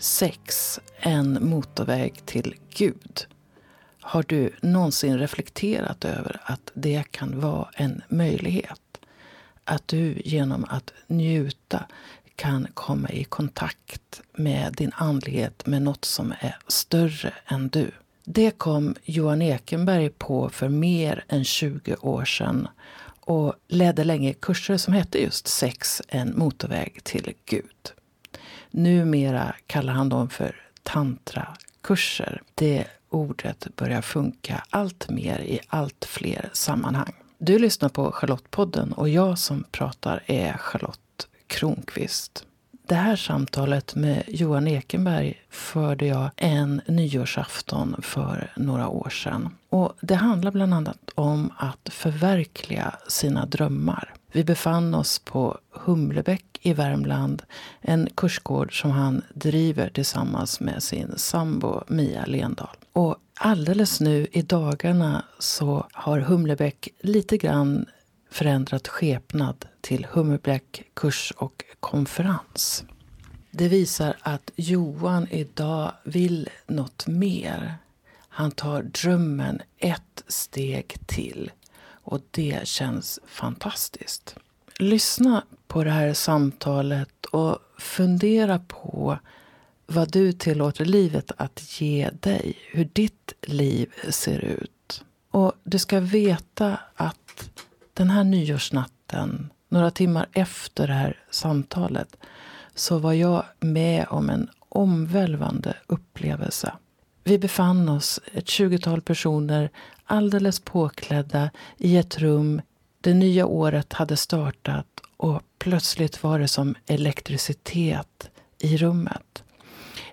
Sex, en motorväg till Gud. Har du någonsin reflekterat över att det kan vara en möjlighet? Att du genom att njuta kan komma i kontakt med din andlighet, med något som är större än du. Det kom Johan Ekenberg på för mer än 20 år sedan och ledde länge kurser som hette just Sex, en motorväg till Gud. Numera kallar han dem för tantrakurser. Det ordet börjar funka allt mer i allt fler sammanhang. Du lyssnar på Charlottepodden och jag som pratar är Charlotte Kronqvist. Det här samtalet med Johan Ekenberg förde jag en nyårsafton för några år sedan. Och det handlar bland annat om att förverkliga sina drömmar. Vi befann oss på Humlebäck i Värmland, en kursgård som han driver tillsammans med sin sambo Mia Lendahl. Och alldeles nu i dagarna så har Humlebäck lite grann förändrat skepnad till Humlebäck kurs och konferens. Det visar att Johan idag vill något mer. Han tar drömmen ett steg till och det känns fantastiskt. Lyssna på det här samtalet och fundera på vad du tillåter livet att ge dig. Hur ditt liv ser ut. Och du ska veta att den här nyårsnatten, några timmar efter det här samtalet, så var jag med om en omvälvande upplevelse. Vi befann oss, ett tjugotal personer, alldeles påklädda i ett rum. Det nya året hade startat och plötsligt var det som elektricitet i rummet.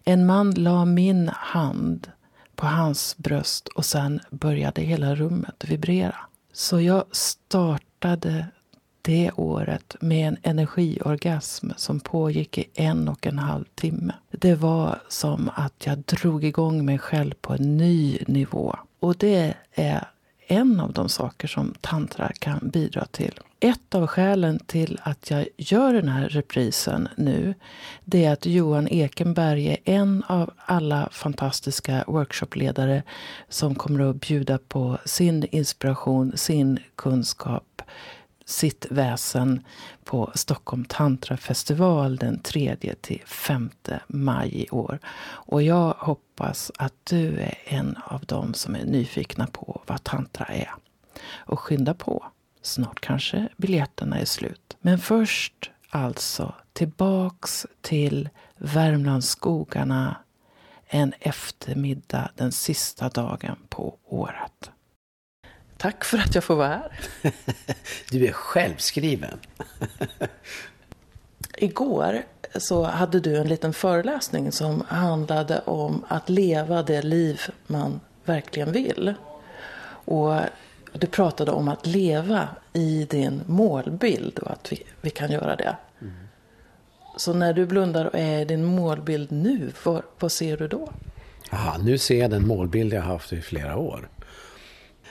En man la min hand på hans bröst och sen började hela rummet vibrera. Så jag startade det året med en energiorgasm som pågick i en och en halv timme. Det var som att jag drog igång mig själv på en ny nivå. Och det är en av de saker som tantra kan bidra till. Ett av skälen till att jag gör den här reprisen nu det är att Johan Ekenberg är en av alla fantastiska workshopledare som kommer att bjuda på sin inspiration, sin kunskap, sitt väsen på Stockholm Tantra Festival den 3 till 5 maj i år. Och jag hoppas att du är en av dem som är nyfikna på vad tantra är. Och skynda på. Snart kanske biljetterna är slut. Men först alltså tillbaks till Värmlandsskogarna en eftermiddag den sista dagen på året. Tack för att jag får vara här. du är självskriven. Igår så hade du en liten föreläsning som handlade om att leva det liv man verkligen vill. Och du pratade om att leva i din målbild och att vi, vi kan göra det. Mm. Så när du blundar och är i din målbild nu, vad, vad ser du då? Aha, nu ser jag den målbild jag haft i flera år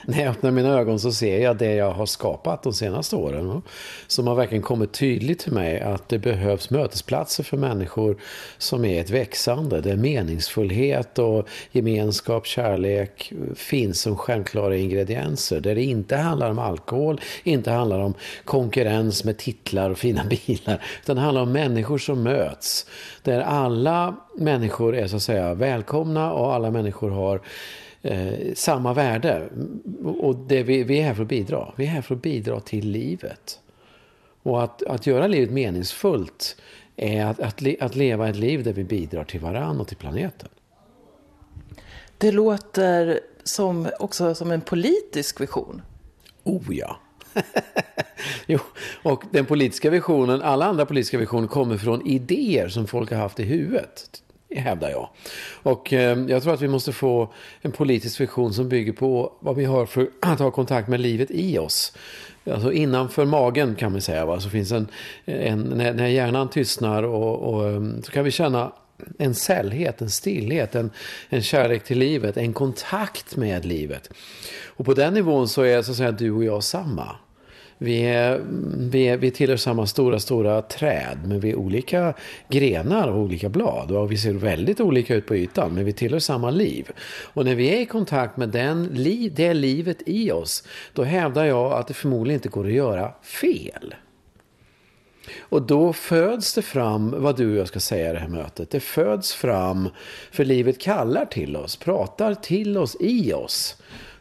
när jag öppnar mina ögon så ser jag det jag har skapat de senaste åren. Som har verkligen kommit tydligt till mig att det behövs mötesplatser för människor som är ett växande. Där meningsfullhet och gemenskap, kärlek finns som självklara ingredienser. Där det inte handlar om alkohol, inte handlar om konkurrens med titlar och fina bilar. Utan det handlar om människor som möts. Där alla människor är så att säga välkomna och alla människor har eh, samma värde. Och det, vi, vi är här för att bidra. Vi är här för att bidra till livet. Och att, att göra livet meningsfullt är att, att, att leva ett liv där vi bidrar till varann och till planeten. Det låter som, också som en politisk vision. Oh ja. jo, och den politiska visionen, alla andra politiska visioner kommer från idéer som folk har haft i huvudet hävdar jag. Och eh, jag tror att vi måste få en politisk vision som bygger på vad vi har för att ha kontakt med livet i oss. Alltså innanför magen kan man säga. Va? Så finns en, en när, hjärnan tystnar och, och, eh, så kan vi känna en sällhet, en stillhet, en, en kärlek till livet, en kontakt med livet. Och på den nivån så är så att säga du och jag samma. Vi, är, vi, är, vi tillhör samma stora, stora träd, men vi är olika grenar och olika blad. Och vi ser väldigt olika ut på ytan, men vi tillhör samma liv. Och när vi är i kontakt med den, det livet i oss, då hävdar jag att det förmodligen inte går att göra fel. Och då föds det fram vad du och jag ska säga i det här mötet. Det föds fram, för livet kallar till oss, pratar till oss, i oss.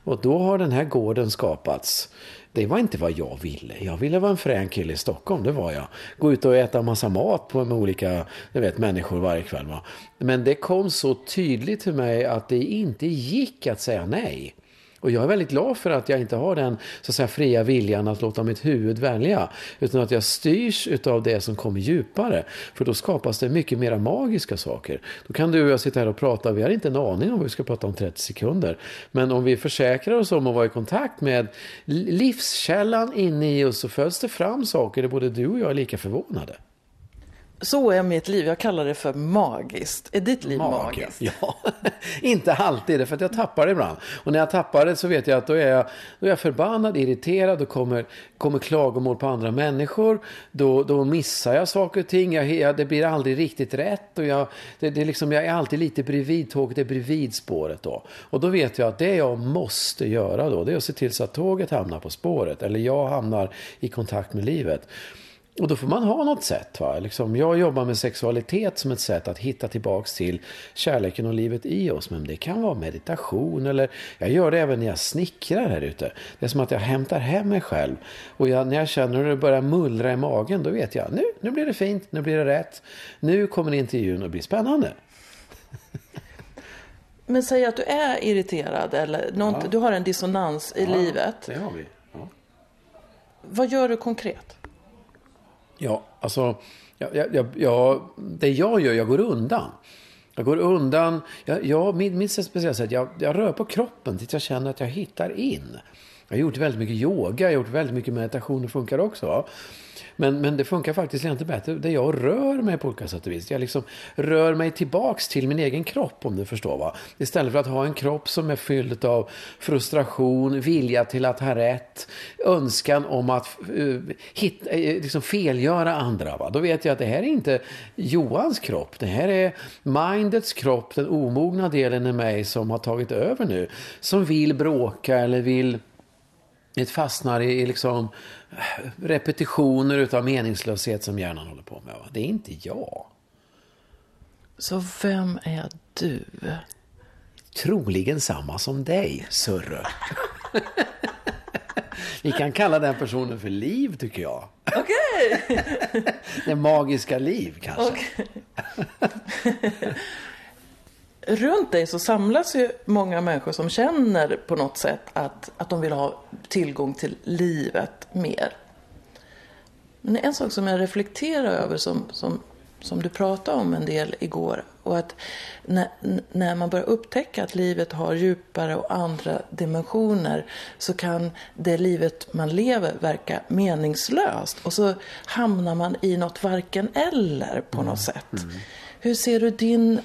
Och då har den här gården skapats. Det var inte vad jag ville. Jag ville vara en frän kille i Stockholm, det var jag. Gå ut och äta massa mat på med olika du vet, människor varje kväll. Va? Men det kom så tydligt till mig att det inte gick att säga nej. Och jag är väldigt glad för att jag inte har den så att säga, fria viljan att låta mitt huvud välja. Utan att jag styrs av det som kommer djupare. För då skapas det mycket mer magiska saker. Då kan du och jag sitta här och prata, vi har inte en aning om vad vi ska prata om 30 sekunder. Men om vi försäkrar oss om att vara i kontakt med livskällan inne i oss så föds det fram saker där både du och jag är lika förvånade. Så är mitt liv. Jag kallar det för magiskt. Är ditt liv magiskt? magiskt? Ja, inte alltid. För att jag tappar det ibland. Och när jag tappar det så vet jag att då är jag, då är jag förbannad, irriterad. Då kommer, kommer klagomål på andra människor. Då, då missar jag saker och ting. Jag, jag, det blir aldrig riktigt rätt. Och jag, det, det liksom, jag är alltid lite bredvid tåget, det är bredvid spåret då. Och då vet jag att det jag måste göra då, det är att se till så att tåget hamnar på spåret. Eller jag hamnar i kontakt med livet. Och då får man ha något sätt. Va? Liksom, jag jobbar med sexualitet som ett sätt att hitta tillbaks till kärleken och livet i oss. Men det kan vara meditation eller jag gör det även när jag snickrar här ute. Det är som att jag hämtar hem mig själv. Och jag, när jag känner hur det börjar mullra i magen då vet jag nu, nu blir det fint, nu blir det rätt. Nu kommer intervjun att bli spännande. Men säg att du är irriterad eller något, ja. du har en dissonans i ja, livet. Det har vi. Ja. Vad gör du konkret? Ja, alltså, jag, jag, jag, det jag gör, jag går undan. Jag går undan. Jag, jag, min, min speciella sätt, jag, jag rör på kroppen tills jag känner att jag hittar in. Jag har gjort väldigt mycket yoga, jag har gjort väldigt mycket meditation, det funkar också. Men, men det funkar faktiskt lite bättre där jag rör mig på olika sätt och vis. Jag liksom rör mig tillbaks till min egen kropp om du förstår. Va? Istället för att ha en kropp som är fylld av frustration, vilja till att ha rätt, önskan om att uh, hit, uh, liksom felgöra andra. Va? Då vet jag att det här är inte Johans kropp. Det här är mindets kropp, den omogna delen i mig som har tagit över nu. Som vill bråka eller vill ett fastnar i liksom repetitioner utav meningslöshet som hjärnan håller på med. Va? Det är inte jag. Så vem är du? Troligen samma som dig, Surre. Vi kan kalla den personen för Liv, tycker jag. Okej! Okay. det magiska Liv, kanske. Okay runt dig så samlas ju många människor som känner på något sätt att, att de vill ha tillgång till livet mer. Men en sak som jag reflekterar över som, som, som du pratade om en del igår och att när, när man börjar upptäcka att livet har djupare och andra dimensioner så kan det livet man lever verka meningslöst och så hamnar man i något varken eller på något mm. sätt. Mm. Hur ser du din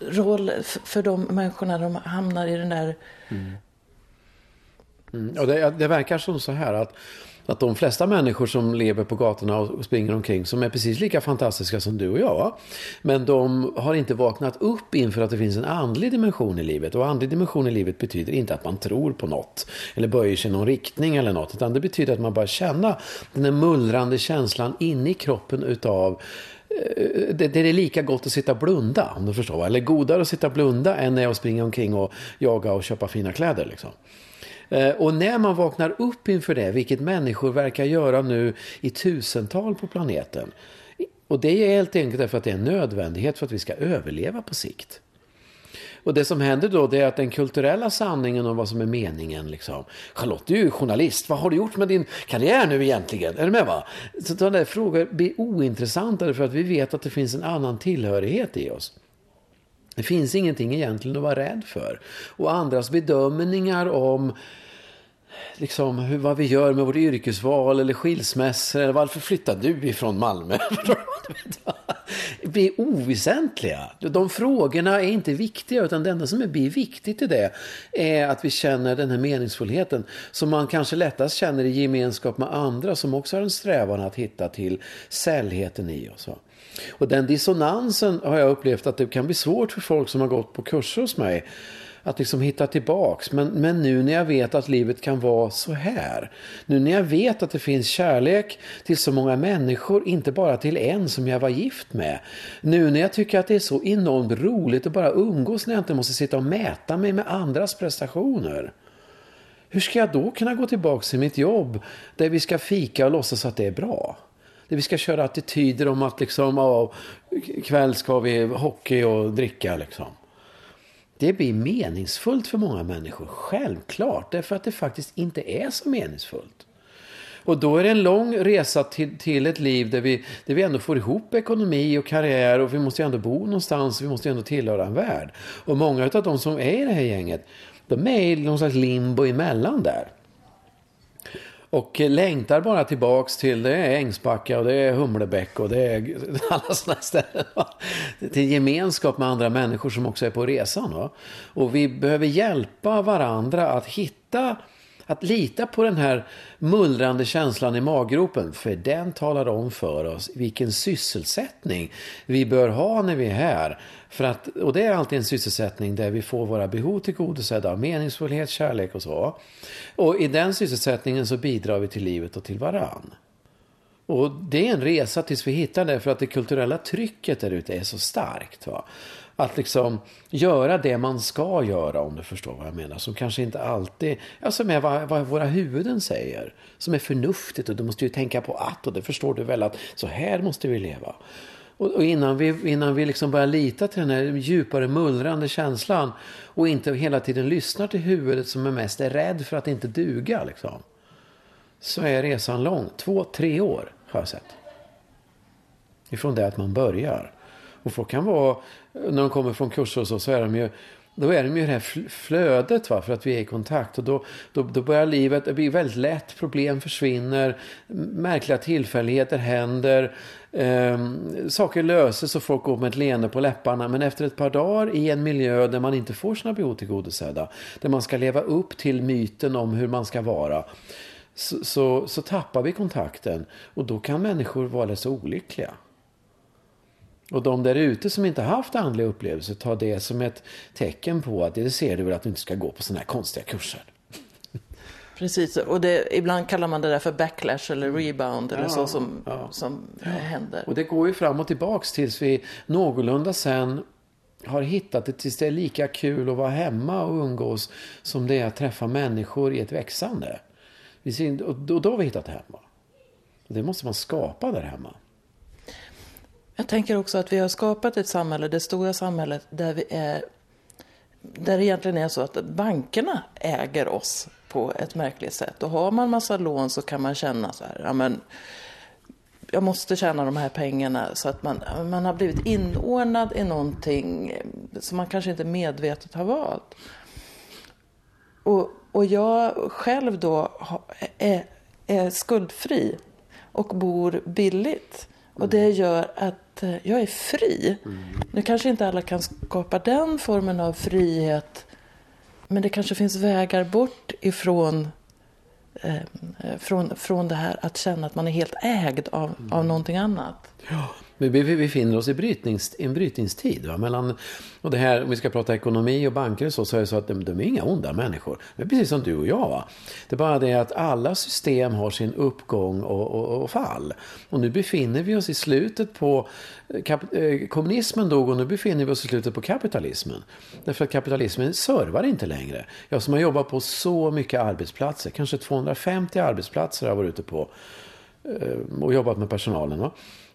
roll för de människorna de hamnar i den där... Mm. Mm. Och det, det, verkar som så här att, att de flesta människor som lever på gatorna och springer omkring som är precis lika fantastiska som du och jag. Men de har inte vaknat upp inför att det finns en andlig dimension i livet. Och andlig dimension i livet betyder inte att man tror på något. Eller böjer sig i någon riktning eller något. Utan det betyder att man bara känner den där mullrande känslan inne i kroppen utav eh, det, det, är lika gott att sitta och blunda, om du förstår. Eller godare att sitta och blunda än att springa omkring och jaga och köpa fina kläder. Liksom. Eh, och när man vaknar upp inför det, vilket människor verkar göra nu i tusental på planeten. Och det är helt enkelt därför att det är en nödvändighet för att vi ska överleva på sikt. Och det som händer då det är att den kulturella sanningen om vad som är meningen. Liksom. Charlotte, du är ju journalist. Vad har du gjort med din karriär nu egentligen? Är du med va? Så sådana där frågor blir ointressantare för att vi vet att det finns en annan tillhörighet i oss. Det finns ingenting egentligen att vara rädd för. Och andras bedömningar om liksom, hur, vad vi gör med vårt yrkesval eller skilsmässor. Eller varför flyttar du ifrån Malmö? Det blir oväsentliga. De frågorna är inte viktiga utan det enda som blir viktigt i det är att vi känner den här meningsfullheten som man kanske lättast känner i gemenskap med andra som också har en strävan att hitta till sällheten i oss. Och den dissonansen har jag upplevt att det kan bli svårt för folk som har gått på kurser hos mig att liksom hitta tillbaks. Men, men nu när jag vet att livet kan vara så här. Nu när jag vet att det finns kärlek till så många människor, inte bara till en som jag var gift med. Nu när jag tycker att det är så enormt roligt att bara umgås när jag inte måste sitta och mäta mig med andras prestationer. Hur ska jag då kunna gå tillbaka till mitt jobb där vi ska fika och låtsas att det är bra? Där vi ska köra attityder om att liksom, ja, kväll ska vi hockey och dricka liksom. Det blir meningsfullt för många människor, självklart. Därför att det faktiskt inte är så meningsfullt. Och då är det en lång resa till, till ett liv där vi, där vi ändå får ihop ekonomi och karriär och vi måste ju ändå bo någonstans, och vi måste ju ändå tillhöra en värld. Och många av de som är i det här gänget, de är i någon slags limbo emellan där. Och längtar bara tillbaks till det är Ängsbacka och det är Humlebäck och det är alla sådana ställen. Till gemenskap med andra människor som också är på resan. Och vi behöver hjälpa varandra att hitta att lita på den här mullrande känslan i maggropen. För den talar om för oss vilken sysselsättning vi bör ha när vi är här. För att, och det är alltid en sysselsättning där vi får våra behov tillgodosedda meningsfullhet, kärlek och så. Och i den sysselsättningen så bidrar vi till livet och till varann. Och det är en resa tills vi hittar det för att det kulturella trycket där ute är så starkt. Va? Att liksom göra det man ska göra om du förstår vad jag menar. Som kanske inte alltid, ja som är vad, vad våra huvuden säger. Som är förnuftigt och du måste ju tänka på att och det förstår du väl att så här måste vi leva. Och, och innan vi, innan vi liksom börjar lita till den här djupare mullrande känslan och inte hela tiden lyssnar till huvudet som är mest är rädd för att inte duga liksom. Så är resan lång. Två, tre år har jag sett. Ifrån det att man börjar. Och folk kan vara, när de kommer från kurser och så, så är de ju då är de ju det här flödet va, för att vi är i kontakt. Och då, då, då börjar livet, det blir väldigt lätt, problem försvinner, märkliga tillfälligheter händer. Eh, saker löses och folk går med ett leende på läpparna. Men efter ett par dagar i en miljö där man inte får sina behov tillgodosedda. Där man ska leva upp till myten om hur man ska vara. Så, så, så tappar vi kontakten. Och då kan människor vara så olyckliga. Och de där ute som inte haft andliga upplevelser tar det som ett tecken på att det ser du väl att du inte ska gå på sådana här konstiga kurser. Precis, och det, ibland kallar man det där för backlash eller rebound eller ja, så som, ja. som ja. händer. Och det går ju fram och tillbaks tills vi någorlunda sen har hittat det tills det är lika kul att vara hemma och umgås som det är att träffa människor i ett växande. Och då har vi hittat hemma. Det måste man skapa där hemma. Jag tänker också att vi har skapat ett samhälle, det stora samhället, där vi är där det egentligen är så att bankerna äger oss på ett märkligt sätt. Och har man massa lån så kan man känna så här, ja men jag måste tjäna de här pengarna så att man, man har blivit inordnad i någonting som man kanske inte medvetet har valt. Och, och jag själv då är, är skuldfri och bor billigt. Och det gör att eh, jag är fri. Mm. Nu kanske inte alla kan skapa den formen av frihet. Men det kanske finns vägar bort ifrån eh, från, från det här att känna att man är helt ägd av, mm. av någonting annat. Ja, vi befinner oss i brytnings, en brytningstid. Va? Mellan, och det här, om vi ska prata ekonomi och banker och så, så är det så att de, de är inga onda människor. Det är precis som du och jag. Va? Det är bara det att alla system har sin uppgång och, och, och fall. Och nu befinner vi oss i slutet på... Eh, kap, eh, kommunismen dog och nu befinner vi oss i slutet på kapitalismen. Därför att kapitalismen servar inte längre. Jag som har jobbat på så mycket arbetsplatser, kanske 250 arbetsplatser har jag varit ute på eh, och jobbat med personalen. Va?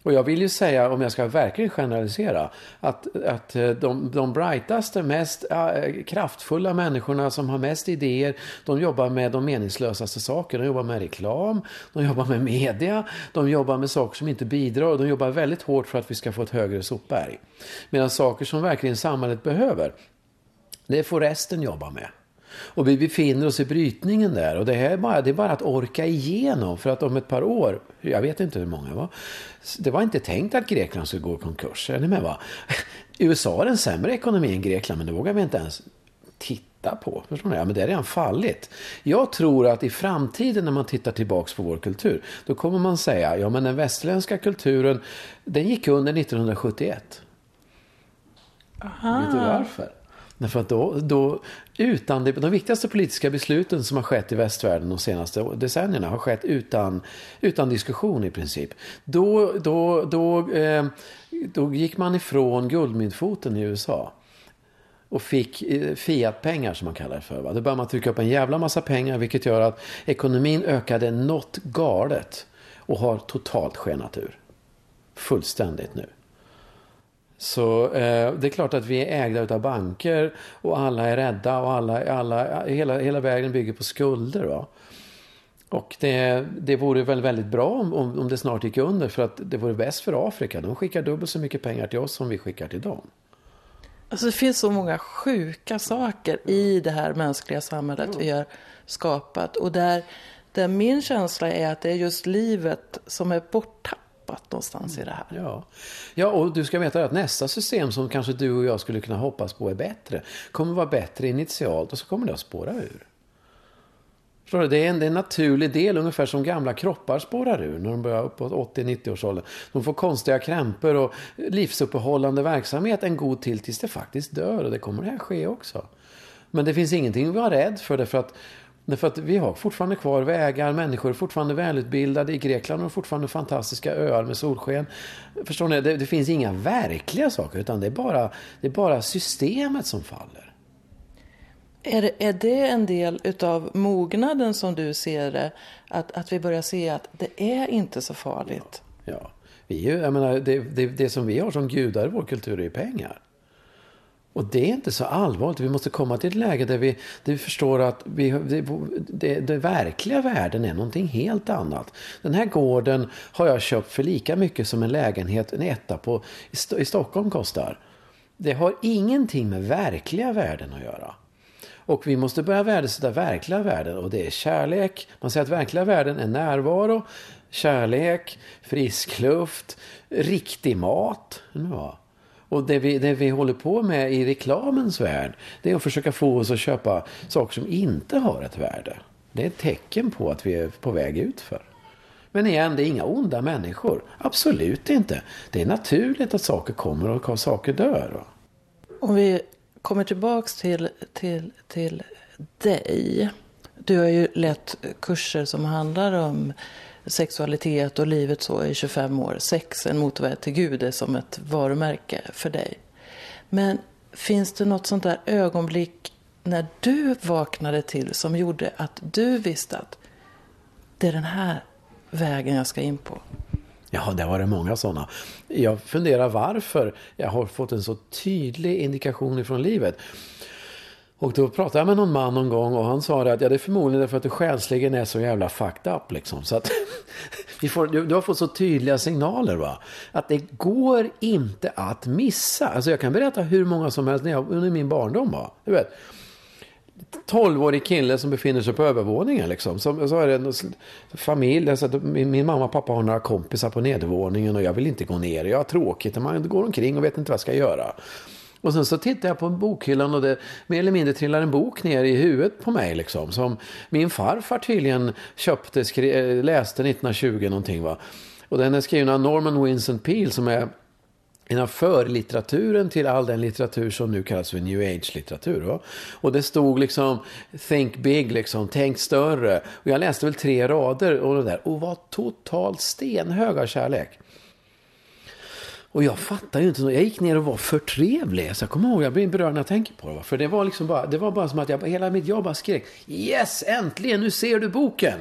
Och jag vill ju säga, om jag ska verkligen generalisera, att, att eh, de, de brightaste, mest äh, kraftfulla människorna som har mest idéer, de jobbar med de meningslösaste saker. De jobbar med reklam, de jobbar med media, de jobbar med saker som inte bidrar och de jobbar väldigt hårt för att vi ska få ett högre sopberg. Medan saker som verkligen samhället behöver, det får resten jobba med. Och vi befinner oss i brytningen där. Och det, här är bara, det är bara att orka igenom. För att om ett par år, jag vet inte hur många var, det var inte tänkt att Grekland skulle gå i konkurs. Är ni med va? USA har en sämre ekonomi än Grekland, men det vågar vi inte ens titta på. Förstår ni? Ja, men det har redan fallit. Jag tror att i framtiden när man tittar tillbaks på vår kultur, då kommer man säga, ja men den västerländska kulturen, den gick under 1971. Aha. Vet du varför? Därför att då, då utan det, de viktigaste politiska besluten som har skett i västvärlden de senaste decennierna har skett utan, utan diskussion i princip. Då, då, då, eh, då gick man ifrån guldmyntfoten i USA och fick eh, Fiat-pengar som man kallar det för. Va? Då började man trycka upp en jävla massa pengar vilket gör att ekonomin ökade något galet och har totalt skenat ur. Fullständigt nu. Så eh, det är klart att vi är ägda av banker och alla är rädda och alla, alla, hela, hela vägen bygger på skulder. Va? Och det, det vore väl väldigt bra om, om det snart gick under för att det vore bäst för Afrika. De skickar dubbelt så mycket pengar till oss som vi skickar till dem. Alltså det finns så många sjuka saker i det här mänskliga samhället vi har skapat. Och där, där min känsla är att det är just livet som är borttappat någonstans i det här. Ja. ja, och du ska veta att nästa system som kanske du och jag skulle kunna hoppas på är bättre. Kommer vara bättre initialt och så kommer det att spåra ur. Förstår du? Det är, en, det är en naturlig del, ungefär som gamla kroppar spårar ur när de börjar uppåt 80-90 års ålder. De får konstiga krämpor och livsuppehållande verksamhet en god till tills det faktiskt dör. Och det kommer det här ske också. Men det finns ingenting att vara rädd för. Därför att, därför att vi har fortfarande kvar vägar, människor är fortfarande välutbildade. I Grekland har fortfarande fantastiska öar med solsken. Förstår ni? Det, det finns inga verkliga saker utan det är, bara, det är bara systemet som faller. Är det, är det en del utav mognaden som du ser det? Att, att vi börjar se att det är inte så farligt? Ja, vi är, jag menar, det, det, det som vi har som gudar i vår kultur är pengar. Och det är inte så allvarligt. Vi måste komma till ett läge där vi, där vi förstår att vi, det, det, det, verkliga värden är någonting helt annat. Den här gården har jag köpt för lika mycket som en lägenhet, en etta på, i, i Stockholm kostar. Det har ingenting med verkliga värden att göra. Och vi måste börja värdesätta verkliga värden och det är kärlek. Man säger att verkliga värden är närvaro, kärlek, frisk luft, riktig mat. Ja. Och det vi, det vi håller på med i reklamens värld, det är att försöka få oss att köpa saker som inte har ett värde. Det är ett tecken på att vi är på väg ut för. Men igen, det är inga onda människor. Absolut inte. Det är naturligt att saker kommer och att saker dör. Om vi kommer tillbaks till, till, till dig. Du har ju lett kurser som handlar om sexualitet och livet så i 25 år. Sex, en motorväg till Gud, är som ett varumärke för dig. Men finns det något sånt där ögonblick när du vaknade till som gjorde att du visste att det är den här vägen jag ska in på? Ja, det var det många sådana. Jag funderar varför jag har fått en så tydlig indikation ifrån livet. Och då pratade jag med någon man någon gång och han sa att ja, det är förmodligen därför att du själsligen är så jävla fucked up. Liksom. Så att vi får, du, du, har fått så tydliga signaler. Va? Att det går inte att missa. Alltså jag kan berätta hur många som helst när jag, under min barndom. Va? Du vet, 12-årig kille som befinner sig på övervåningen. Liksom. Så, så är det en familj. Alltså, min, min, mamma och pappa har några kompisar på nedervåningen och jag vill inte gå ner. Jag har tråkigt. Man går omkring och vet inte vad jag ska göra. Och sen så tittar jag på bokhyllan och det mer eller mindre trillar en bok ner i huvudet på mig. Liksom, som min farfar tydligen köpte, skri, eh, läste 1920 någonting. Va? Och den är skriven av Norman Vincent Peale som är en av förlitteraturen till all den litteratur som nu kallas för new age-litteratur. Och det stod liksom think big, liksom, tänk större. Och jag läste väl tre rader och det där och var totalt stenhög av kärlek. Och jag fattar ju inte. Jag gick ner och var för trevlig. Så jag kommer ihåg, jag blir berörd när jag tänker på det. För det var liksom bara, det var bara som att jag, hela mitt jobb bara skrek. Yes, äntligen, nu ser du boken.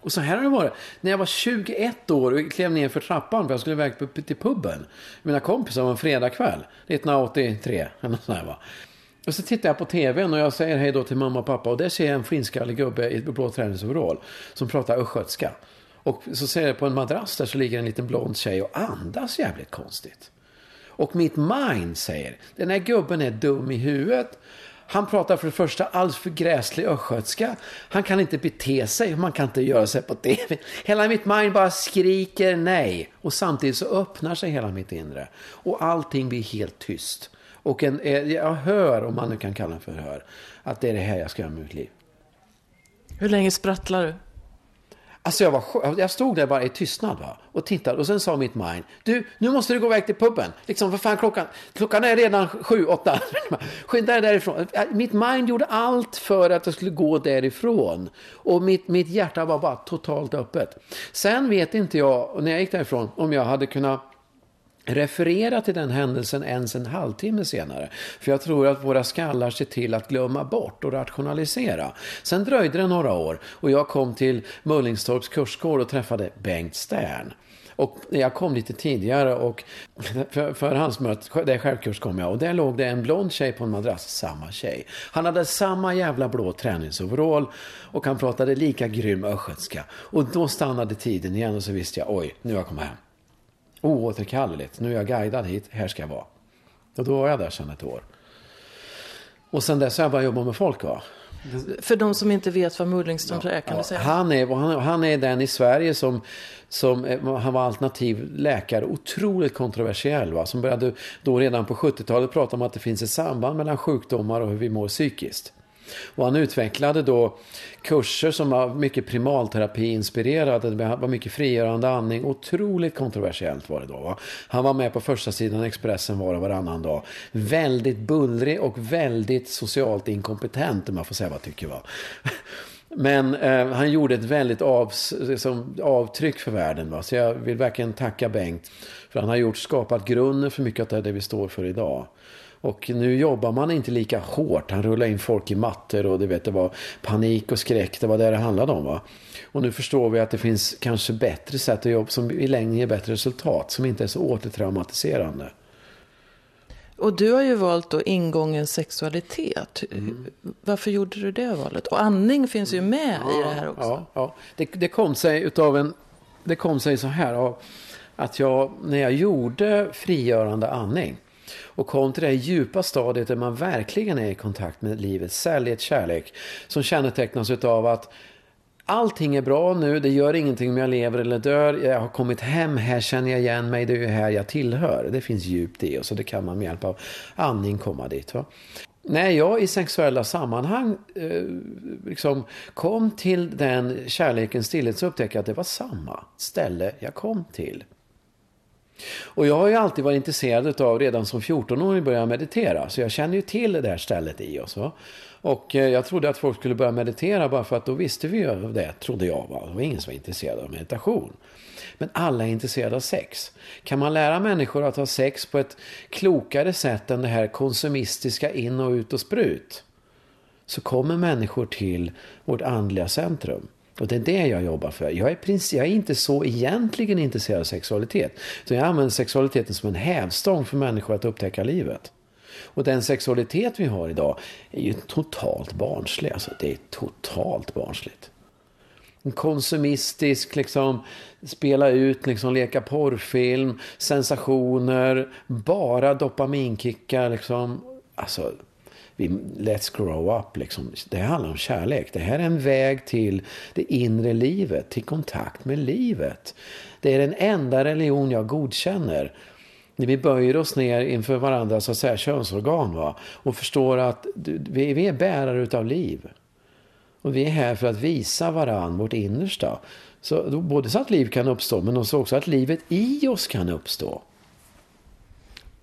Och så här har det varit. När jag var 21 år och klev ner för trappan för jag skulle iväg till puben. Mina kompisar var en fredagkväll. 1983. Eller sån va? Och så tittar jag på tvn och jag säger hej då till mamma och pappa. Och där ser jag en flintskallig gubbe i blå träningsoverall. Som pratar östgötska. Och så ser jag på en madrass där så ligger en liten blond tjej och andas jävligt konstigt. Och mitt mind säger, den här gubben är dum i huvudet. Han pratar för det första alldeles för gräslig östgötska. Han kan inte bete sig, man kan inte göra sig på tv. Hela mitt mind bara skriker nej. Och samtidigt så öppnar sig hela mitt inre. Och allting blir helt tyst. Och en, eh, jag hör, om man nu kan kalla det för hör, att det är det här jag ska göra med mitt liv. Hur länge sprattlar du? Alltså jag, var, jag stod där bara i tystnad va? och tittade och sen sa mitt mind, du nu måste du gå iväg till puben. Liksom för fan klockan, klockan är redan sju, åtta. Skynda dig därifrån. Mitt mind gjorde allt för att jag skulle gå därifrån. Och mitt, mitt hjärta var bara totalt öppet. Sen vet inte jag, när jag gick därifrån, om jag hade kunnat referera till den händelsen ens en halvtimme senare. För jag tror att våra skallar ser till att glömma bort och rationalisera. Sen dröjde det några år och jag kom till Mullingstorps kursgård och träffade Bengt Stern. Och jag kom lite tidigare och för, för hans möte, det självkurs kom jag och där låg det en blond tjej på en madrass, samma tjej. Han hade samma jävla blå träningsoverall och han pratade lika grym östgötska. Och då stannade tiden igen och så visste jag, oj, nu har jag kommit hem oåterkalleligt. Nu är jag guidad hit, här ska jag vara. Och då var jag där sedan ett år. Och sen dess har jag bara jobbat med folk. Va? För de som inte vet vad Mullingström ja, är, kan ja, du säga? Han är, han, han är den i Sverige som, som han var alternativ läkare, otroligt kontroversiell. Va? Som började då redan på 70-talet prata om att det finns ett samband mellan sjukdomar och hur vi mår psykiskt. Och han utvecklade då kurser som var mycket primalterapi-inspirerade. Det var mycket frigörande andning. Otroligt kontroversiellt var det då. Va? Han var med på första sidan Expressen var och varannan dag. Väldigt bullrig och väldigt socialt inkompetent om man får säga vad jag tycker. Va? Men eh, han gjorde ett väldigt av, liksom, avtryck för världen. Va? Så jag vill verkligen tacka Bengt. För han har gjort, skapat grunden för mycket av det vi står för idag. Och nu jobbar man inte lika hårt. Han rullar in folk i mattor och det, vet, det var panik och skräck. Det var det det handlade om. Va? Och nu förstår vi att det finns kanske bättre sätt att jobba som i längden ger bättre resultat. Som inte är så återtraumatiserande. Och du har ju valt då ingången sexualitet. Mm. Varför gjorde du det valet? Och andning finns ju med ja, i det här också. Ja, ja. Det, det, kom sig utav en... Det kom sig så här. Att jag, när jag gjorde frigörande andning och kom till det djupa stadiet där man verkligen är i kontakt med livet, säljet kärlek, som kännetecknas av att Allting är bra nu, det gör ingenting om jag lever eller dör. Jag har kommit hem, här känner jag igen mig, det är ju här jag tillhör. Det finns djupt i oss och det kan man med hjälp av andning komma dit. Va? När jag i sexuella sammanhang eh, liksom kom till den kärlekens stillhet så upptäckte jag att det var samma ställe jag kom till. Och jag har ju alltid varit intresserad av, redan som 14-åring började jag meditera. Så jag känner ju till det där stället i oss. Va? Och eh, jag trodde att folk skulle börja meditera bara för att då visste vi ju det, trodde jag. Va? Det var ingen som var intresserad av meditation. Men alla är intresserade av sex. Kan man lära människor att ha sex på ett klokare sätt än det här konsumistiska in och ut och sprut. Så kommer människor till vårt andliga centrum. Och det är det jag jobbar för. Jag är, jag är inte så egentligen intresserad av sexualitet. Så jag använder sexualiteten som en hävstång för människor att upptäcka livet. Och den sexualitet vi har idag är ju totalt barnslig. Alltså, det är totalt barnsligt. En konsumistisk, liksom, spela ut, liksom, leka porrfilm, sensationer, bara dopaminkickar. Liksom. Alltså, let's grow up. Liksom. Det handlar om kärlek. Det här är en väg till det inre livet, till kontakt med livet. Det är den enda religion jag godkänner. När vi böjer oss ner inför varandras så att säga, könsorgan va? och förstår att vi, är bärare utav liv. Och vi är här för att visa varandra vårt innersta. Så, både så att liv kan uppstå men också att livet i oss kan uppstå.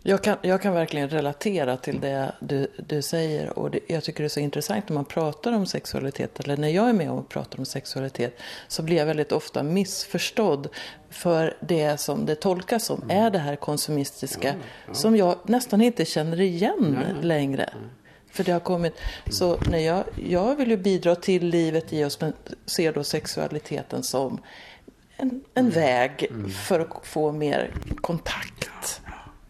Jag kan, jag kan verkligen relatera till det du, du säger. Och det, jag tycker det är så intressant när man pratar om sexualitet. Eller när jag är med och pratar om sexualitet. Så blir jag väldigt ofta missförstådd. För det som det tolkas som mm. är det här konsumistiska. Ja, ja. Som jag nästan inte känner igen ja, längre. För det har kommit. Så när jag, jag vill ju bidra till livet i oss. Men ser då sexualiteten som en, en mm. väg mm. för att få mer kontakt.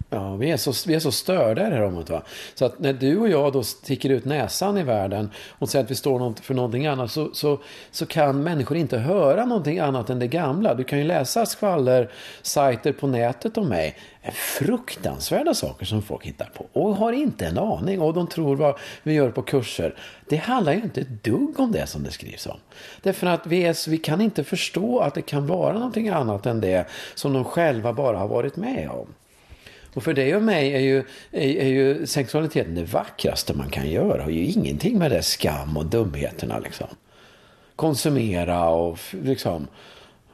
Ja, vi är så, vi är så störda i det här området. Va? Så att när du och jag då sticker ut näsan i världen och säger att vi står för någonting annat så, så, så kan människor inte höra någonting annat än det gamla. Du kan ju läsa skvallersajter på nätet om mig. Fruktansvärda saker som folk hittar på och har inte en aning och de tror vad vi gör på kurser. Det handlar ju inte ett dugg om det som det skrivs om. Därför att vi, är, vi kan inte förstå att det kan vara någonting annat än det som de själva bara har varit med om. Och för dig och mig är ju, är, är ju sexualiteten det vackraste man kan göra. Har ju ingenting med det skam och dumheterna liksom. Konsumera och liksom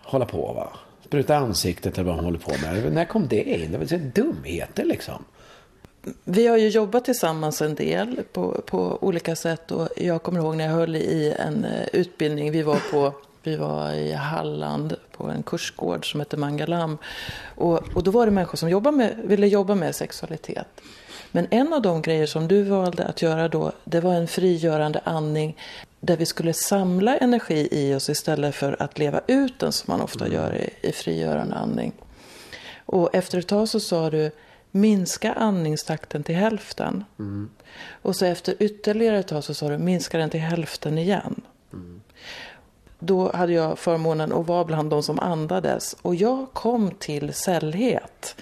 hålla på va. Spruta ansiktet eller vad man håller på med. När kom det in? Det var dumheter liksom. Vi har ju jobbat tillsammans en del på, på olika sätt och jag kommer ihåg när jag höll i en eh, utbildning vi var på vi var i Halland på en kursgård som hette Mangalam. Och, och då var det människor som jobbade med, ville jobba med sexualitet. Men en av de grejer som du valde att göra då, det var en frigörande andning där vi skulle samla energi i oss istället för att leva ut den som man ofta mm. gör i, i frigörande andning. Och efter ett tag så sa du minska andningstakten till hälften. Mm. Och så efter ytterligare ett tag så sa du minska den till hälften igen. Mm då hade jag förmånen att vara bland de som andades. Och jag kom till sällhet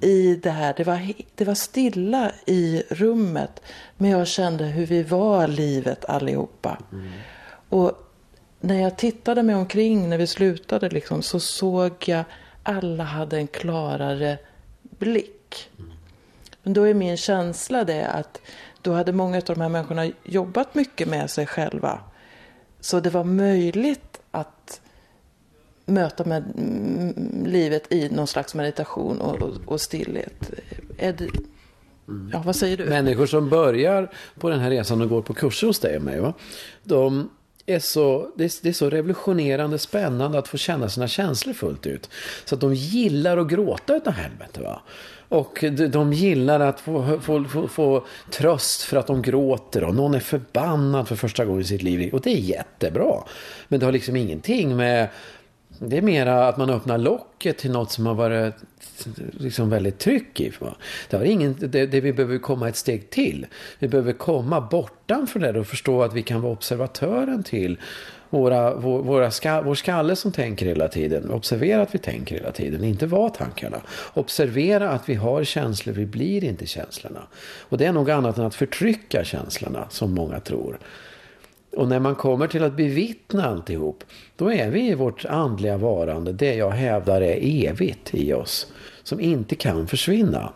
i det här. Det var, det var stilla i rummet. Men jag kände hur vi var livet allihopa. Mm. Och när jag tittade mig omkring när vi slutade liksom, så såg jag alla hade en klarare blick. Mm. Men då är min känsla det att då hade många av de här människorna jobbat mycket med sig själva. Så det var möjligt att möta med livet i någon slags meditation och, och, och stillhet. Det, ja, vad säger du? Människor som börjar på den här resan och går på kurser hos dig och mig. Va? De är så, det, är, det är så revolutionerande spännande att få känna sina känslor fullt ut. Så att de gillar att gråta utav helvete. Va? Och de gillar att få, få, få, få, tröst för att de gråter och någon är förbannad för första gången i sitt liv. Och det är jättebra. Men det har liksom ingenting med... Det är mera att man öppnar locket till något som har varit liksom väldigt tryck i. Det, har ingen, det, det vi behöver komma ett steg till. Vi behöver komma bortanför det och förstå att vi kan vara observatören till våra, våra ska, vår skalle som tänker hela tiden. Observera att vi tänker hela tiden, inte var tankarna. Observera att vi har känslor, vi blir inte känslorna. Och det är nog annat än att förtrycka känslorna, som många tror. Och när man kommer till att bevittna alltihop, då är vi i vårt andliga varande, det jag hävdar är evigt i oss, som inte kan försvinna.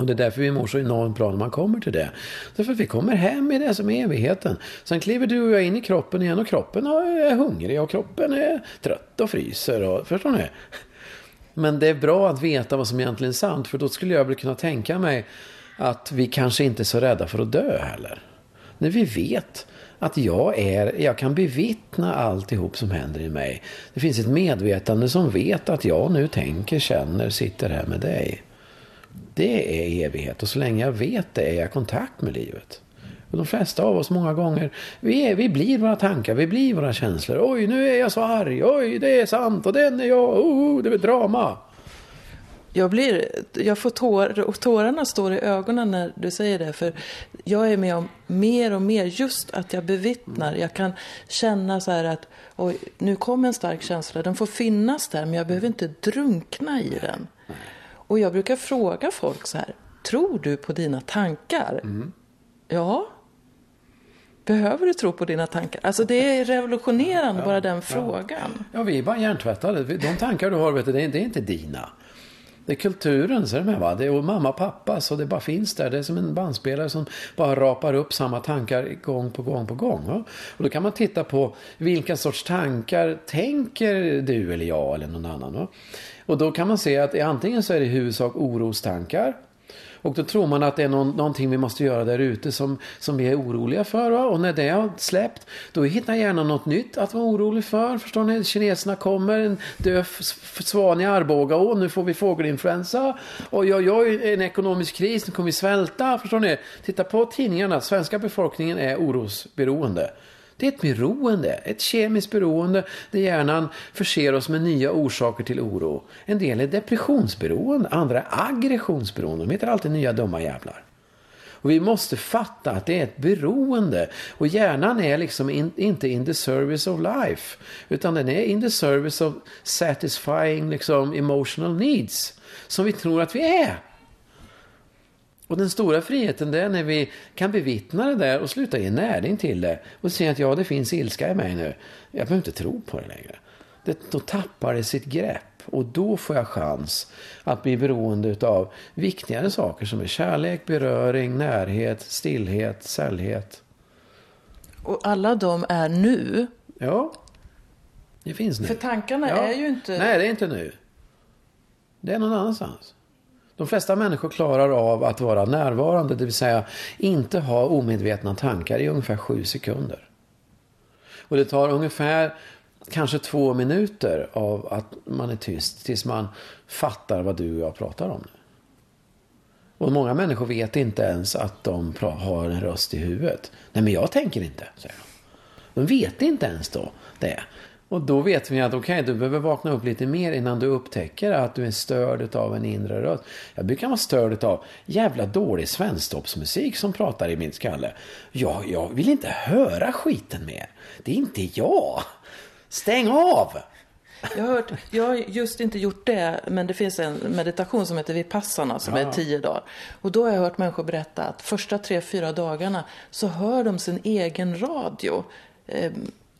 Och det är därför vi mår så enormt bra när man kommer till det. Därför att vi kommer hem i det som är evigheten. Sen kliver du och jag in i kroppen igen och kroppen är hungrig och kroppen är trött och fryser. Och, förstår ni? Men det är bra att veta vad som egentligen är sant. För då skulle jag väl kunna tänka mig att vi kanske inte är så rädda för att dö heller. När vi vet att jag är, jag kan bevittna alltihop som händer i mig. Det finns ett medvetande som vet att jag nu tänker, känner, sitter här med dig. Det är evighet och så länge jag vet det är jag i kontakt med livet. Och de flesta av oss många gånger, vi, är, vi blir våra tankar, vi blir våra känslor. Oj, nu är jag så arg. Oj, det är sant och den är jag. Oh, oh det är drama. Jag, blir, jag får tår, och tårarna står i ögonen när du säger det. För jag är med om mer och mer just att jag bevittnar. Jag kan känna så här att oj, nu kom en stark känsla. Den får finnas där men jag behöver inte drunkna i den. Och jag brukar fråga folk så här, tror du på dina tankar? Mm. Ja. Behöver du tro på dina tankar? Alltså det är revolutionerande, ja, bara den frågan. Ja. ja, vi är bara hjärntvättade. De tankar du har, vet du, det är inte dina. Det är kulturen, så är det med, va? Det är mamma och pappa, så det bara finns där. Det är som en bandspelare som bara rapar upp samma tankar gång på gång på gång. Va? Och då kan man titta på vilka sorts tankar tänker du eller jag eller någon annan. Va? Och då kan man se att antingen så är det i huvudsak orostankar. Och då tror man att det är någon, någonting vi måste göra där ute som, som vi är oroliga för. Va? Och när det har släppt, då hittar hjärnan något nytt att vara orolig för. Förstår ni? Kineserna kommer, en död svan i Arboga. Åh, nu får vi fågelinfluensa. Och jag, oj, en ekonomisk kris, nu kommer vi svälta. Förstår ni? Titta på tidningarna. Svenska befolkningen är orosberoende. Det är ett beroende, ett kemiskt beroende där hjärnan förser oss med nya orsaker till oro. En del är depressionsberoende, andra är aggressionsberoende. De heter alltid nya dumma jävlar. Och vi måste fatta att det är ett beroende. Och hjärnan är liksom in, inte in the service of life. Utan den är in the service of satisfying liksom, emotional needs. Som vi tror att vi är. Och den stora friheten det är när vi kan bevittna det där och sluta ge näring till det. Och se att ja, det finns ilska i mig nu. Jag behöver inte tro på det längre. Det, då tappar det sitt grepp. Och då får jag chans att bli beroende av viktigare saker som är kärlek, beröring, närhet, stillhet, sällhet. Och alla de är nu. Ja, det finns nu. För tankarna ja. är ju inte... Nej, det är inte nu. Det är någon annanstans. De flesta människor klarar av att vara närvarande, det vill säga inte ha omedvetna tankar i ungefär sju sekunder. Och det tar ungefär kanske två minuter av att man är tyst tills man fattar vad du och jag pratar om. Nu. Och många människor vet inte ens att de har en röst i huvudet. Nej, men jag tänker inte, säger de. De vet inte ens då det. Och då vet vi att okej, okay, du behöver vakna upp lite mer innan du upptäcker att du är störd av en inre röst. Jag brukar vara störd av jävla dålig svensktoppsmusik som pratar i min skalle. Jag, jag vill inte höra skiten mer. Det är inte jag. Stäng av! Jag har, hört, jag har just inte gjort det, men det finns en meditation som heter Vipassana som ja. är tio dagar. Och då har jag hört människor berätta att första tre, fyra dagarna så hör de sin egen radio.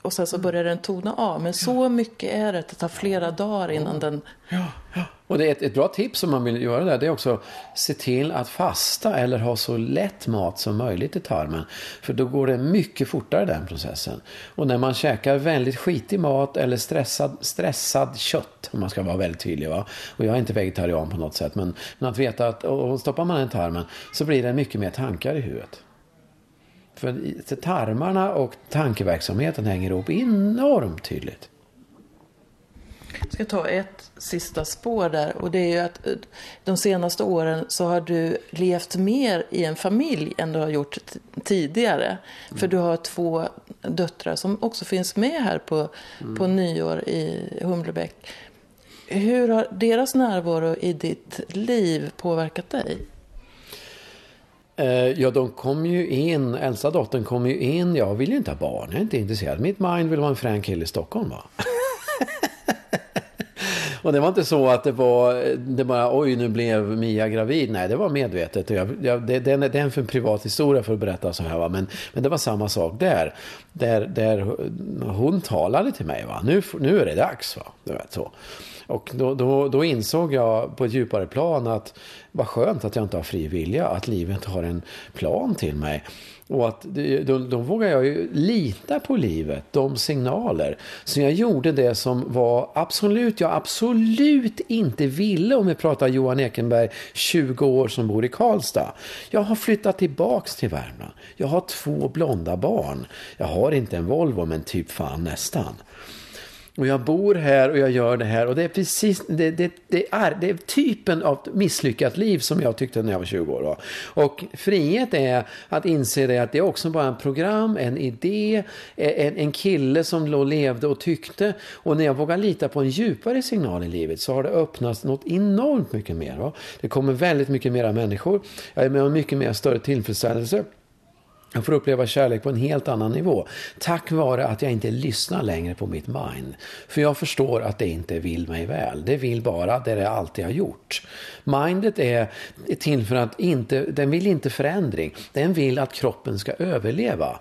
Och sen så börjar den tona av. Men så mycket är det att det tar flera dagar innan den... Ja, ja. Och det är ett, ett bra tips om man vill göra det. Det är också se till att fasta eller ha så lätt mat som möjligt i tarmen. För då går det mycket fortare den processen. Och när man käkar väldigt skitig mat eller stressad, stressad kött. Om man ska vara väldigt tydlig. Va? Och jag är inte vegetarian på något sätt. Men, men att veta att och stoppar man den i tarmen så blir det mycket mer tankar i huvudet. För tarmarna och tankeverksamheten hänger ihop enormt tydligt. Jag ska ta ett sista spår där och det är ju att eh, de senaste åren så har du levt mer i en familj än du har gjort tidigare. Mm. För du har två döttrar som också finns med här på, mm. på nyår i Humlebäck. Hur har deras närvaro i ditt liv påverkat dig? Eh, ja, de kom ju in, äldsta dottern kom ju in, jag vill ju inte ha barn, jag är inte intresserad. Mitt mind vill vara en frän kille i Stockholm va. Och det var inte så att det var, det bara, oj nu blev Mia gravid. Nej, det var medvetet. Jag, jag, det, det, det är en för en privat historia för att berätta så här. Va? Men, men det var samma sak där. Där, där hon talade till mig. Va? Nu, nu är det dags. Va? Du vet, så. Och då, då, då, insåg jag på ett djupare plan att vad skönt att jag inte har fri vilja, att livet har en plan till mig. Och att då, då vågar jag ju lita på livet, de signaler. Så jag gjorde det som var absolut, jag absolut inte ville om vi pratar Johan Ekenberg, 20 år som bor i Karlstad. Jag har flyttat tillbaks till Värmland. Jag har två blonda barn. Jag har inte en Volvo men typ fan nästan. Och jag bor här och jag gör det här. Och det är precis det, det, det, är, det är typen av misslyckat liv som jag tyckte när jag var 20 år. Och frihet är att inse det att det är också bara en program, en idé, e, en, en kille som levde och tyckte. Och när jag vågar lita på en djupare signal i livet så har det öppnats något enormt mycket mer. Va? Det kommer väldigt mycket mera människor. Jag är med om mycket mer större tillfredsställelse. Jag får uppleva kärlek på en helt annan nivå. Tack vare att jag inte lyssnar längre på mitt mind. För jag förstår att det inte vill mig väl. Det vill bara det det alltid har gjort. Mindet är till för att inte, den vill inte förändring. Den vill att kroppen ska överleva.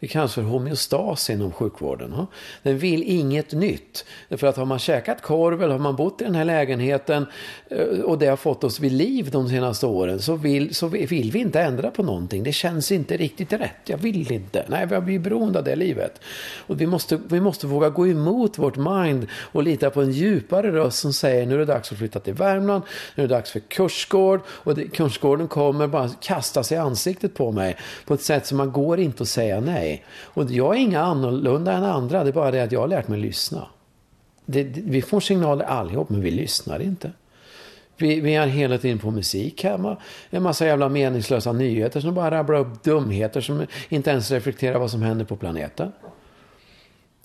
Det kallas för homeostas inom sjukvården. Den vill inget nytt. För att har man käkat korv eller har man bott i den här lägenheten eh, och det har fått oss vid liv de senaste åren så vill, så vill vi inte ändra på någonting. Det känns inte riktigt rätt. Jag vill inte. Nej, vi har blivit beroende av det livet. Och vi måste, vi måste våga gå emot vårt mind och lita på en djupare röst som säger nu är det dags att flytta till Värmland. Nu är det dags för kursgård. Och det, kursgården kommer bara kasta sig i ansiktet på mig på ett sätt som man går inte att säga nej mig. Och jag är inga annorlunda än andra. Det är bara det att jag har lärt mig lyssna. Det, det, vi får signaler allihop, men vi lyssnar inte. Vi, vi är hela tiden på musik hemma. En massa jävla meningslösa nyheter som bara rabblar upp dumheter som inte ens reflekterar vad som händer på planeten.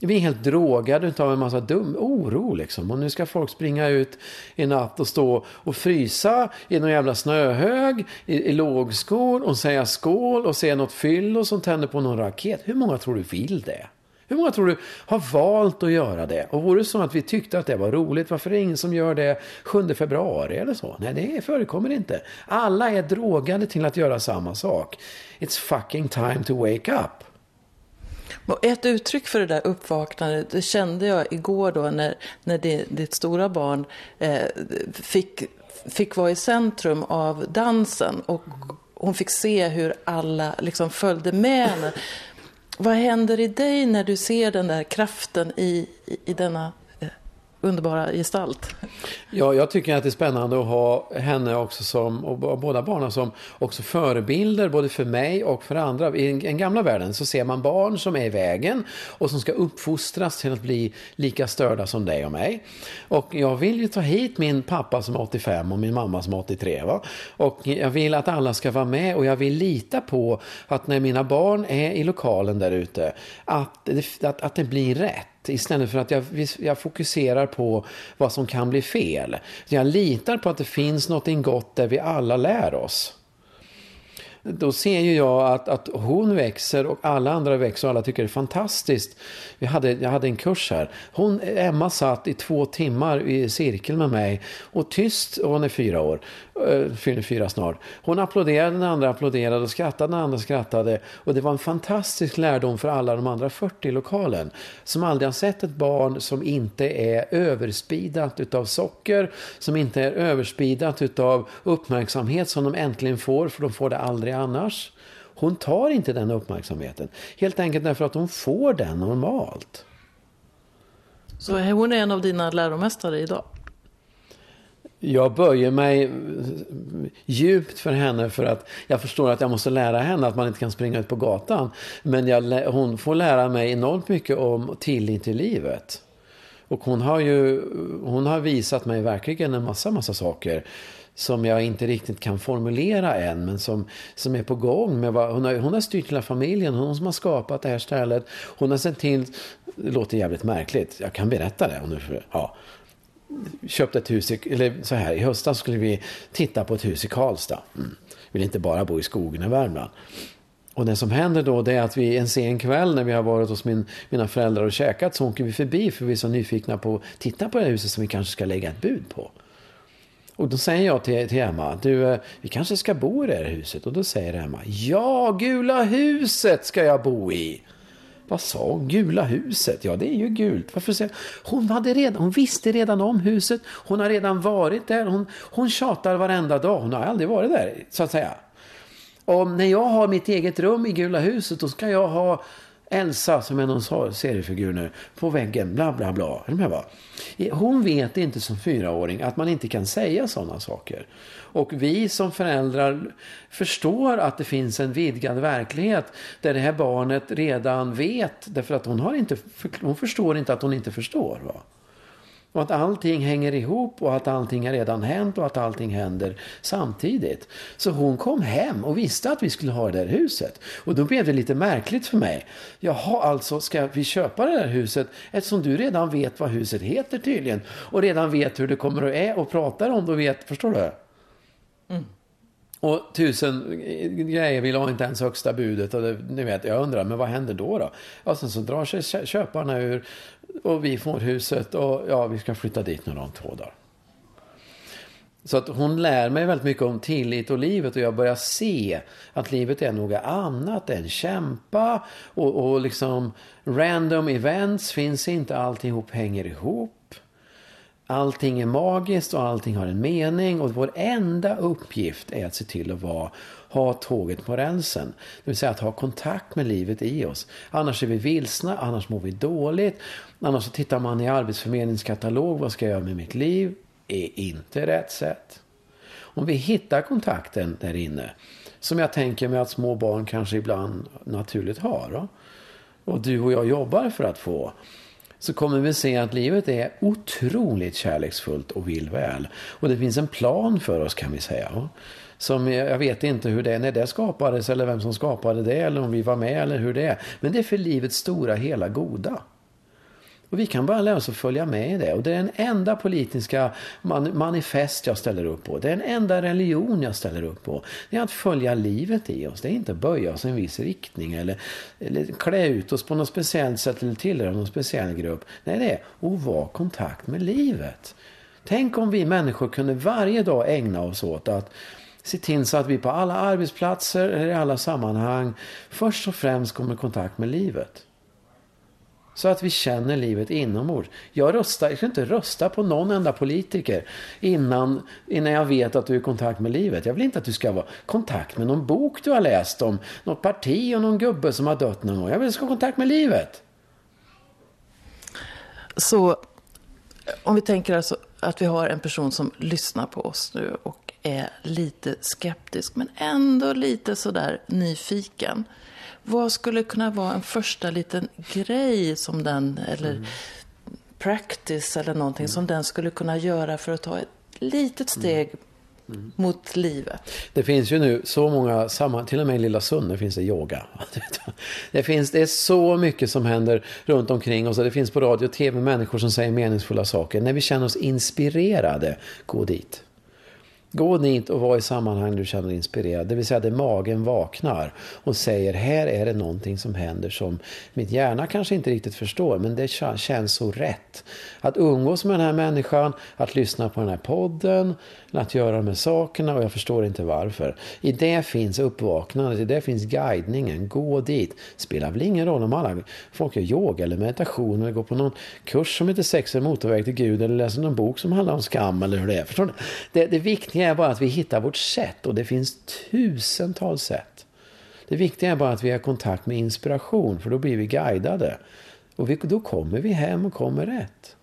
Vi är helt drogade av en massa dum oro liksom. Och nu ska folk springa ut i natt och stå och frysa i någon jävla snöhög i, i lågskor och säga skål och se något fyllo som tänder på någon raket. Hur många tror du vill det? Hur många tror du har valt att göra det? Och vore det så att vi tyckte att det var roligt, varför är det ingen som gör det 7 februari eller så? Nej, det förekommer inte. Alla är drogade till att göra samma sak. It's fucking time to wake up. Och ett uttryck för det där uppvaknandet det kände jag igår då när, när det, ditt stora barn eh, fick, fick vara i centrum av dansen. Och hon fick se hur alla liksom följde med henne. Vad händer i dig när du ser den där kraften i, i, i denna underbara gestalt. Ja, jag tycker att det är spännande att ha henne också som, och båda barnen som också förebilder både för mig och för andra. I den gamla världen så ser man barn som är i vägen och som ska uppfostras till att bli lika störda som dig och mig. Och jag vill ju ta hit min pappa som är 85 och min mamma som är 83. Va? Och jag vill att alla ska vara med och jag vill lita på att när mina barn är i lokalen där ute att, att, att det blir rätt istället för att jag, jag fokuserar på vad som kan bli fel. Jag litar på att det finns något gott där vi alla lär oss då ser ju jag att, att hon växer och alla andra växer och alla tycker det är fantastiskt. Vi hade, jag hade en kurs här. Hon, Emma satt i två timmar i cirkel med mig och tyst, och hon är fyra år, Eh, fyller fyra snart. Hon applåderade, den andra applåderade och skrattade, den andra skrattade. Och det var en fantastisk lärdom för alla de andra 40 i lokalen. Som aldrig har sett ett barn som inte är överspidat utav socker, som inte är överspidat utav uppmärksamhet som de äntligen får, för de får det aldrig annars. Hon tar inte den uppmärksamheten. Helt enkelt därför att hon får den normalt. Så hon är en av dina läromästare idag? Jag böjer mig djupt för henne för att jag förstår att jag måste lära henne att man inte kan springa ut på gatan. Men jag, hon får lära mig enormt mycket om tillit till livet. Och hon har ju hon har visat mig verkligen en massa, massa saker som jag inte riktigt kan formulera än men som, som är på gång. Med vad, hon, har, hon har styrt hela familjen, hon som har skapat det här stället. Hon har sett till, det låter jävligt märkligt, jag kan berätta det. nu, ja, köpte ett hus, i, eller så här, i höstas skulle vi titta på ett hus i Karlstad. Mm. Vill inte bara bo i skogen i Värmland. Och det som händer då det är att vi en sen kväll när vi har varit hos min, mina föräldrar och käkat så åker vi förbi för vi är så nyfikna på att titta på det här huset som vi kanske ska lägga ett bud på. Och då säger jag till, till Emma, du, eh, vi kanske ska bo i det här huset. Och då säger Emma, ja, gula huset ska jag bo i. Vad sa hon? Gula huset? Ja, det är ju gult. Varför säger hon? Hade redan, hon visste redan om huset. Hon har redan varit där. Hon, hon tjatar varenda dag. Hon har aldrig varit där, så att säga. Och när jag har mitt eget rum i Gula huset, då ska jag ha Elsa, som är någon seriefigur nu, på väggen, bla bla bla. Hon vet inte som fyraåring att man inte kan säga sådana saker. Och vi som föräldrar förstår att det finns en vidgad verklighet där det här barnet redan vet, därför att hon, har inte, hon förstår inte att hon inte förstår. Va? Och att allting hänger ihop och att allting har redan hänt och att allting händer samtidigt. Så hon kom hem och visste att vi skulle ha det där huset. Och då blev det lite märkligt för mig. Jaha, alltså ska vi köpa det där huset eftersom du redan vet vad huset heter tydligen. Och redan vet hur det kommer att är och pratar om det och vet, förstår du? Mm. Och tusen grejer vill ha inte ens högsta budet. Och det, ni vet, jag undrar, men vad händer då? då? Och sen så drar sig köparna ur och vi får huset och ja, vi ska flytta dit nu om två dagar. Så att hon lär mig väldigt mycket om tillit och livet och jag börjar se att livet är något annat än kämpa och, och liksom random events finns inte, alltihop hänger ihop. Allting är magiskt och allting har en mening och vår enda uppgift är att se till att vara, ha tåget på rälsen. Det vill säga att ha kontakt med livet i oss. Annars är vi vilsna, annars mår vi dåligt. Annars så tittar man i arbetsförmedlingskatalog, vad ska jag göra med mitt liv? Är inte rätt sätt. Om vi hittar kontakten där inne, som jag tänker mig att små barn kanske ibland naturligt har. Då, och du och jag jobbar för att få så kommer vi se att livet är otroligt kärleksfullt och vill väl. Och det finns en plan för oss kan vi säga. Som jag vet inte hur det är när det skapades eller vem som skapade det eller om vi var med eller hur det är. Men det är för livets stora hela goda. Och vi kan bara lära oss att följa med i det. Och det är den enda politiska man manifest jag ställer upp på. Det är den enda religion jag ställer upp på. Det är att följa livet i oss. Det är inte att böja oss i en viss riktning eller, eller klä ut oss på något speciellt sätt eller tillhöra någon speciell grupp. Nej, det är att vara i kontakt med livet. Tänk om vi människor kunde varje dag ägna oss åt att se till så att vi på alla arbetsplatser eller i alla sammanhang först och främst kommer i kontakt med livet. Så att vi känner livet inombords. Jag, röstar, jag ska inte rösta på någon enda politiker innan, innan jag vet att du är i kontakt med livet. Jag vill inte att du ska vara i kontakt med någon bok du har läst om något parti och någon gubbe som har dött någon gång. Jag vill att du ska ha kontakt med livet. Så om vi tänker alltså att vi har en person som lyssnar på oss nu och är lite skeptisk men ändå lite sådär nyfiken. Vad skulle kunna vara en första liten grej som den, eller mm. practice eller någonting mm. som den skulle kunna göra för att ta ett litet mm. steg mm. mot livet? Det finns ju nu så många, samma, till och med i Lilla Sunne finns det yoga. Det, finns, det är så mycket som händer runt omkring oss. Det finns på radio och tv människor som säger meningsfulla saker. När vi känner oss inspirerade, gå dit. Gå dit och var i sammanhang du känner dig inspirerad. Det vill säga där magen vaknar och säger här är det någonting som händer som mitt hjärna kanske inte riktigt förstår men det känns så rätt. Att umgås med den här människan, att lyssna på den här podden, att göra de här sakerna och jag förstår inte varför. I det finns uppvaknandet, i det finns guidningen. Gå dit. Spelar väl ingen roll om alla folk gör yoga eller meditation eller går på någon kurs som heter Sex är motorväg till Gud eller läser någon bok som handlar om skam eller hur det är. Förstår ni? Det, det viktiga är bara att vi hittar vårt sätt och det finns tusentals sätt. Det viktiga är bara att vi har kontakt med inspiration för då blir vi guidade. Och vi, då kommer vi hem och kommer rätt.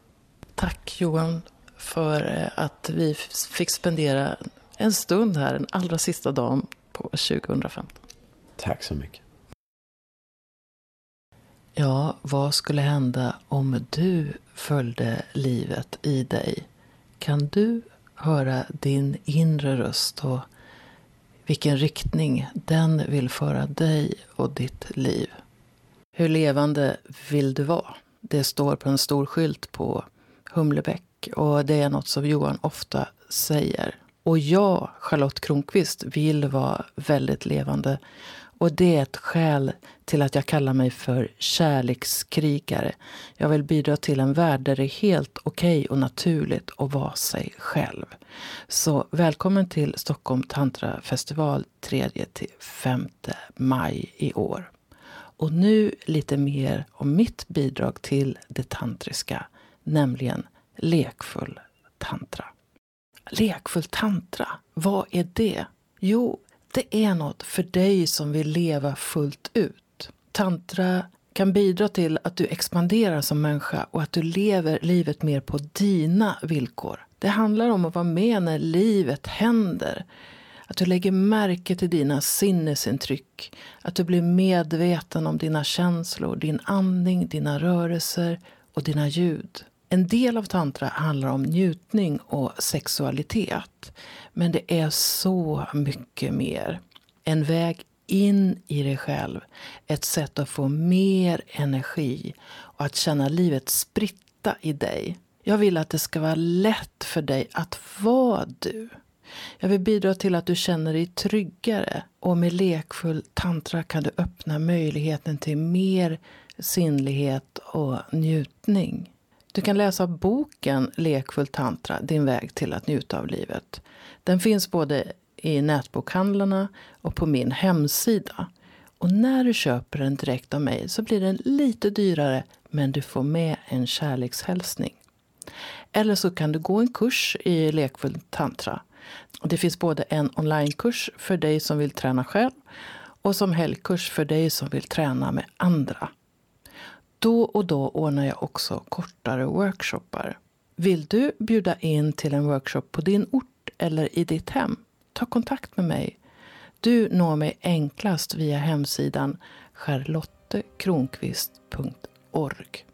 Tack Johan för eh, att vi fick spendera en stund här, den allra sista dagen på 2015. Tack så mycket. Ja, vad skulle hända om du följde livet i dig? Kan du höra din inre röst och vilken riktning den vill föra dig och ditt liv? Hur levande vill du vara? Det står på en stor skylt på Humlebäck och det är något som Johan ofta säger. Och jag, Charlotte Kronqvist, vill vara väldigt levande. Och det är ett skäl till att jag kallar mig för kärlekskrigare. Jag vill bidra till en värld där det är helt okej okay och naturligt att vara sig själv. Så välkommen till Stockholm Tantra Festival 3-5 maj i år. Och nu lite mer om mitt bidrag till det tantriska, nämligen lekfull tantra. Lekfull tantra, vad är det? Jo, det är något för dig som vill leva fullt ut. Tantra kan bidra till att du expanderar som människa och att du lever livet mer på dina villkor. Det handlar om att vara med när livet händer. Att du lägger märke till dina sinnesintryck. Att du blir medveten om dina känslor, din andning, dina rörelser och dina ljud. En del av tantra handlar om njutning och sexualitet. Men det är så mycket mer. En väg in i dig själv. Ett sätt att få mer energi och att känna livet spritta i dig. Jag vill att det ska vara lätt för dig att vara du. Jag vill bidra till att du känner dig tryggare och med lekfull tantra kan du öppna möjligheten till mer sinnlighet och njutning. Du kan läsa boken Lekfull tantra, din väg till att njuta av livet. Den finns både i nätbokhandlarna och på min hemsida. Och när du köper den direkt av mig så blir den lite dyrare men du får med en kärlekshälsning. Eller så kan du gå en kurs i lekfull tantra. Det finns både en onlinekurs för dig som vill träna själv och som helgkurs för dig som vill träna med andra. Då och då ordnar jag också kortare workshoppar. Vill du bjuda in till en workshop på din ort eller i ditt hem? Ta kontakt med mig. Du når mig enklast via hemsidan charlottekronqvist.org.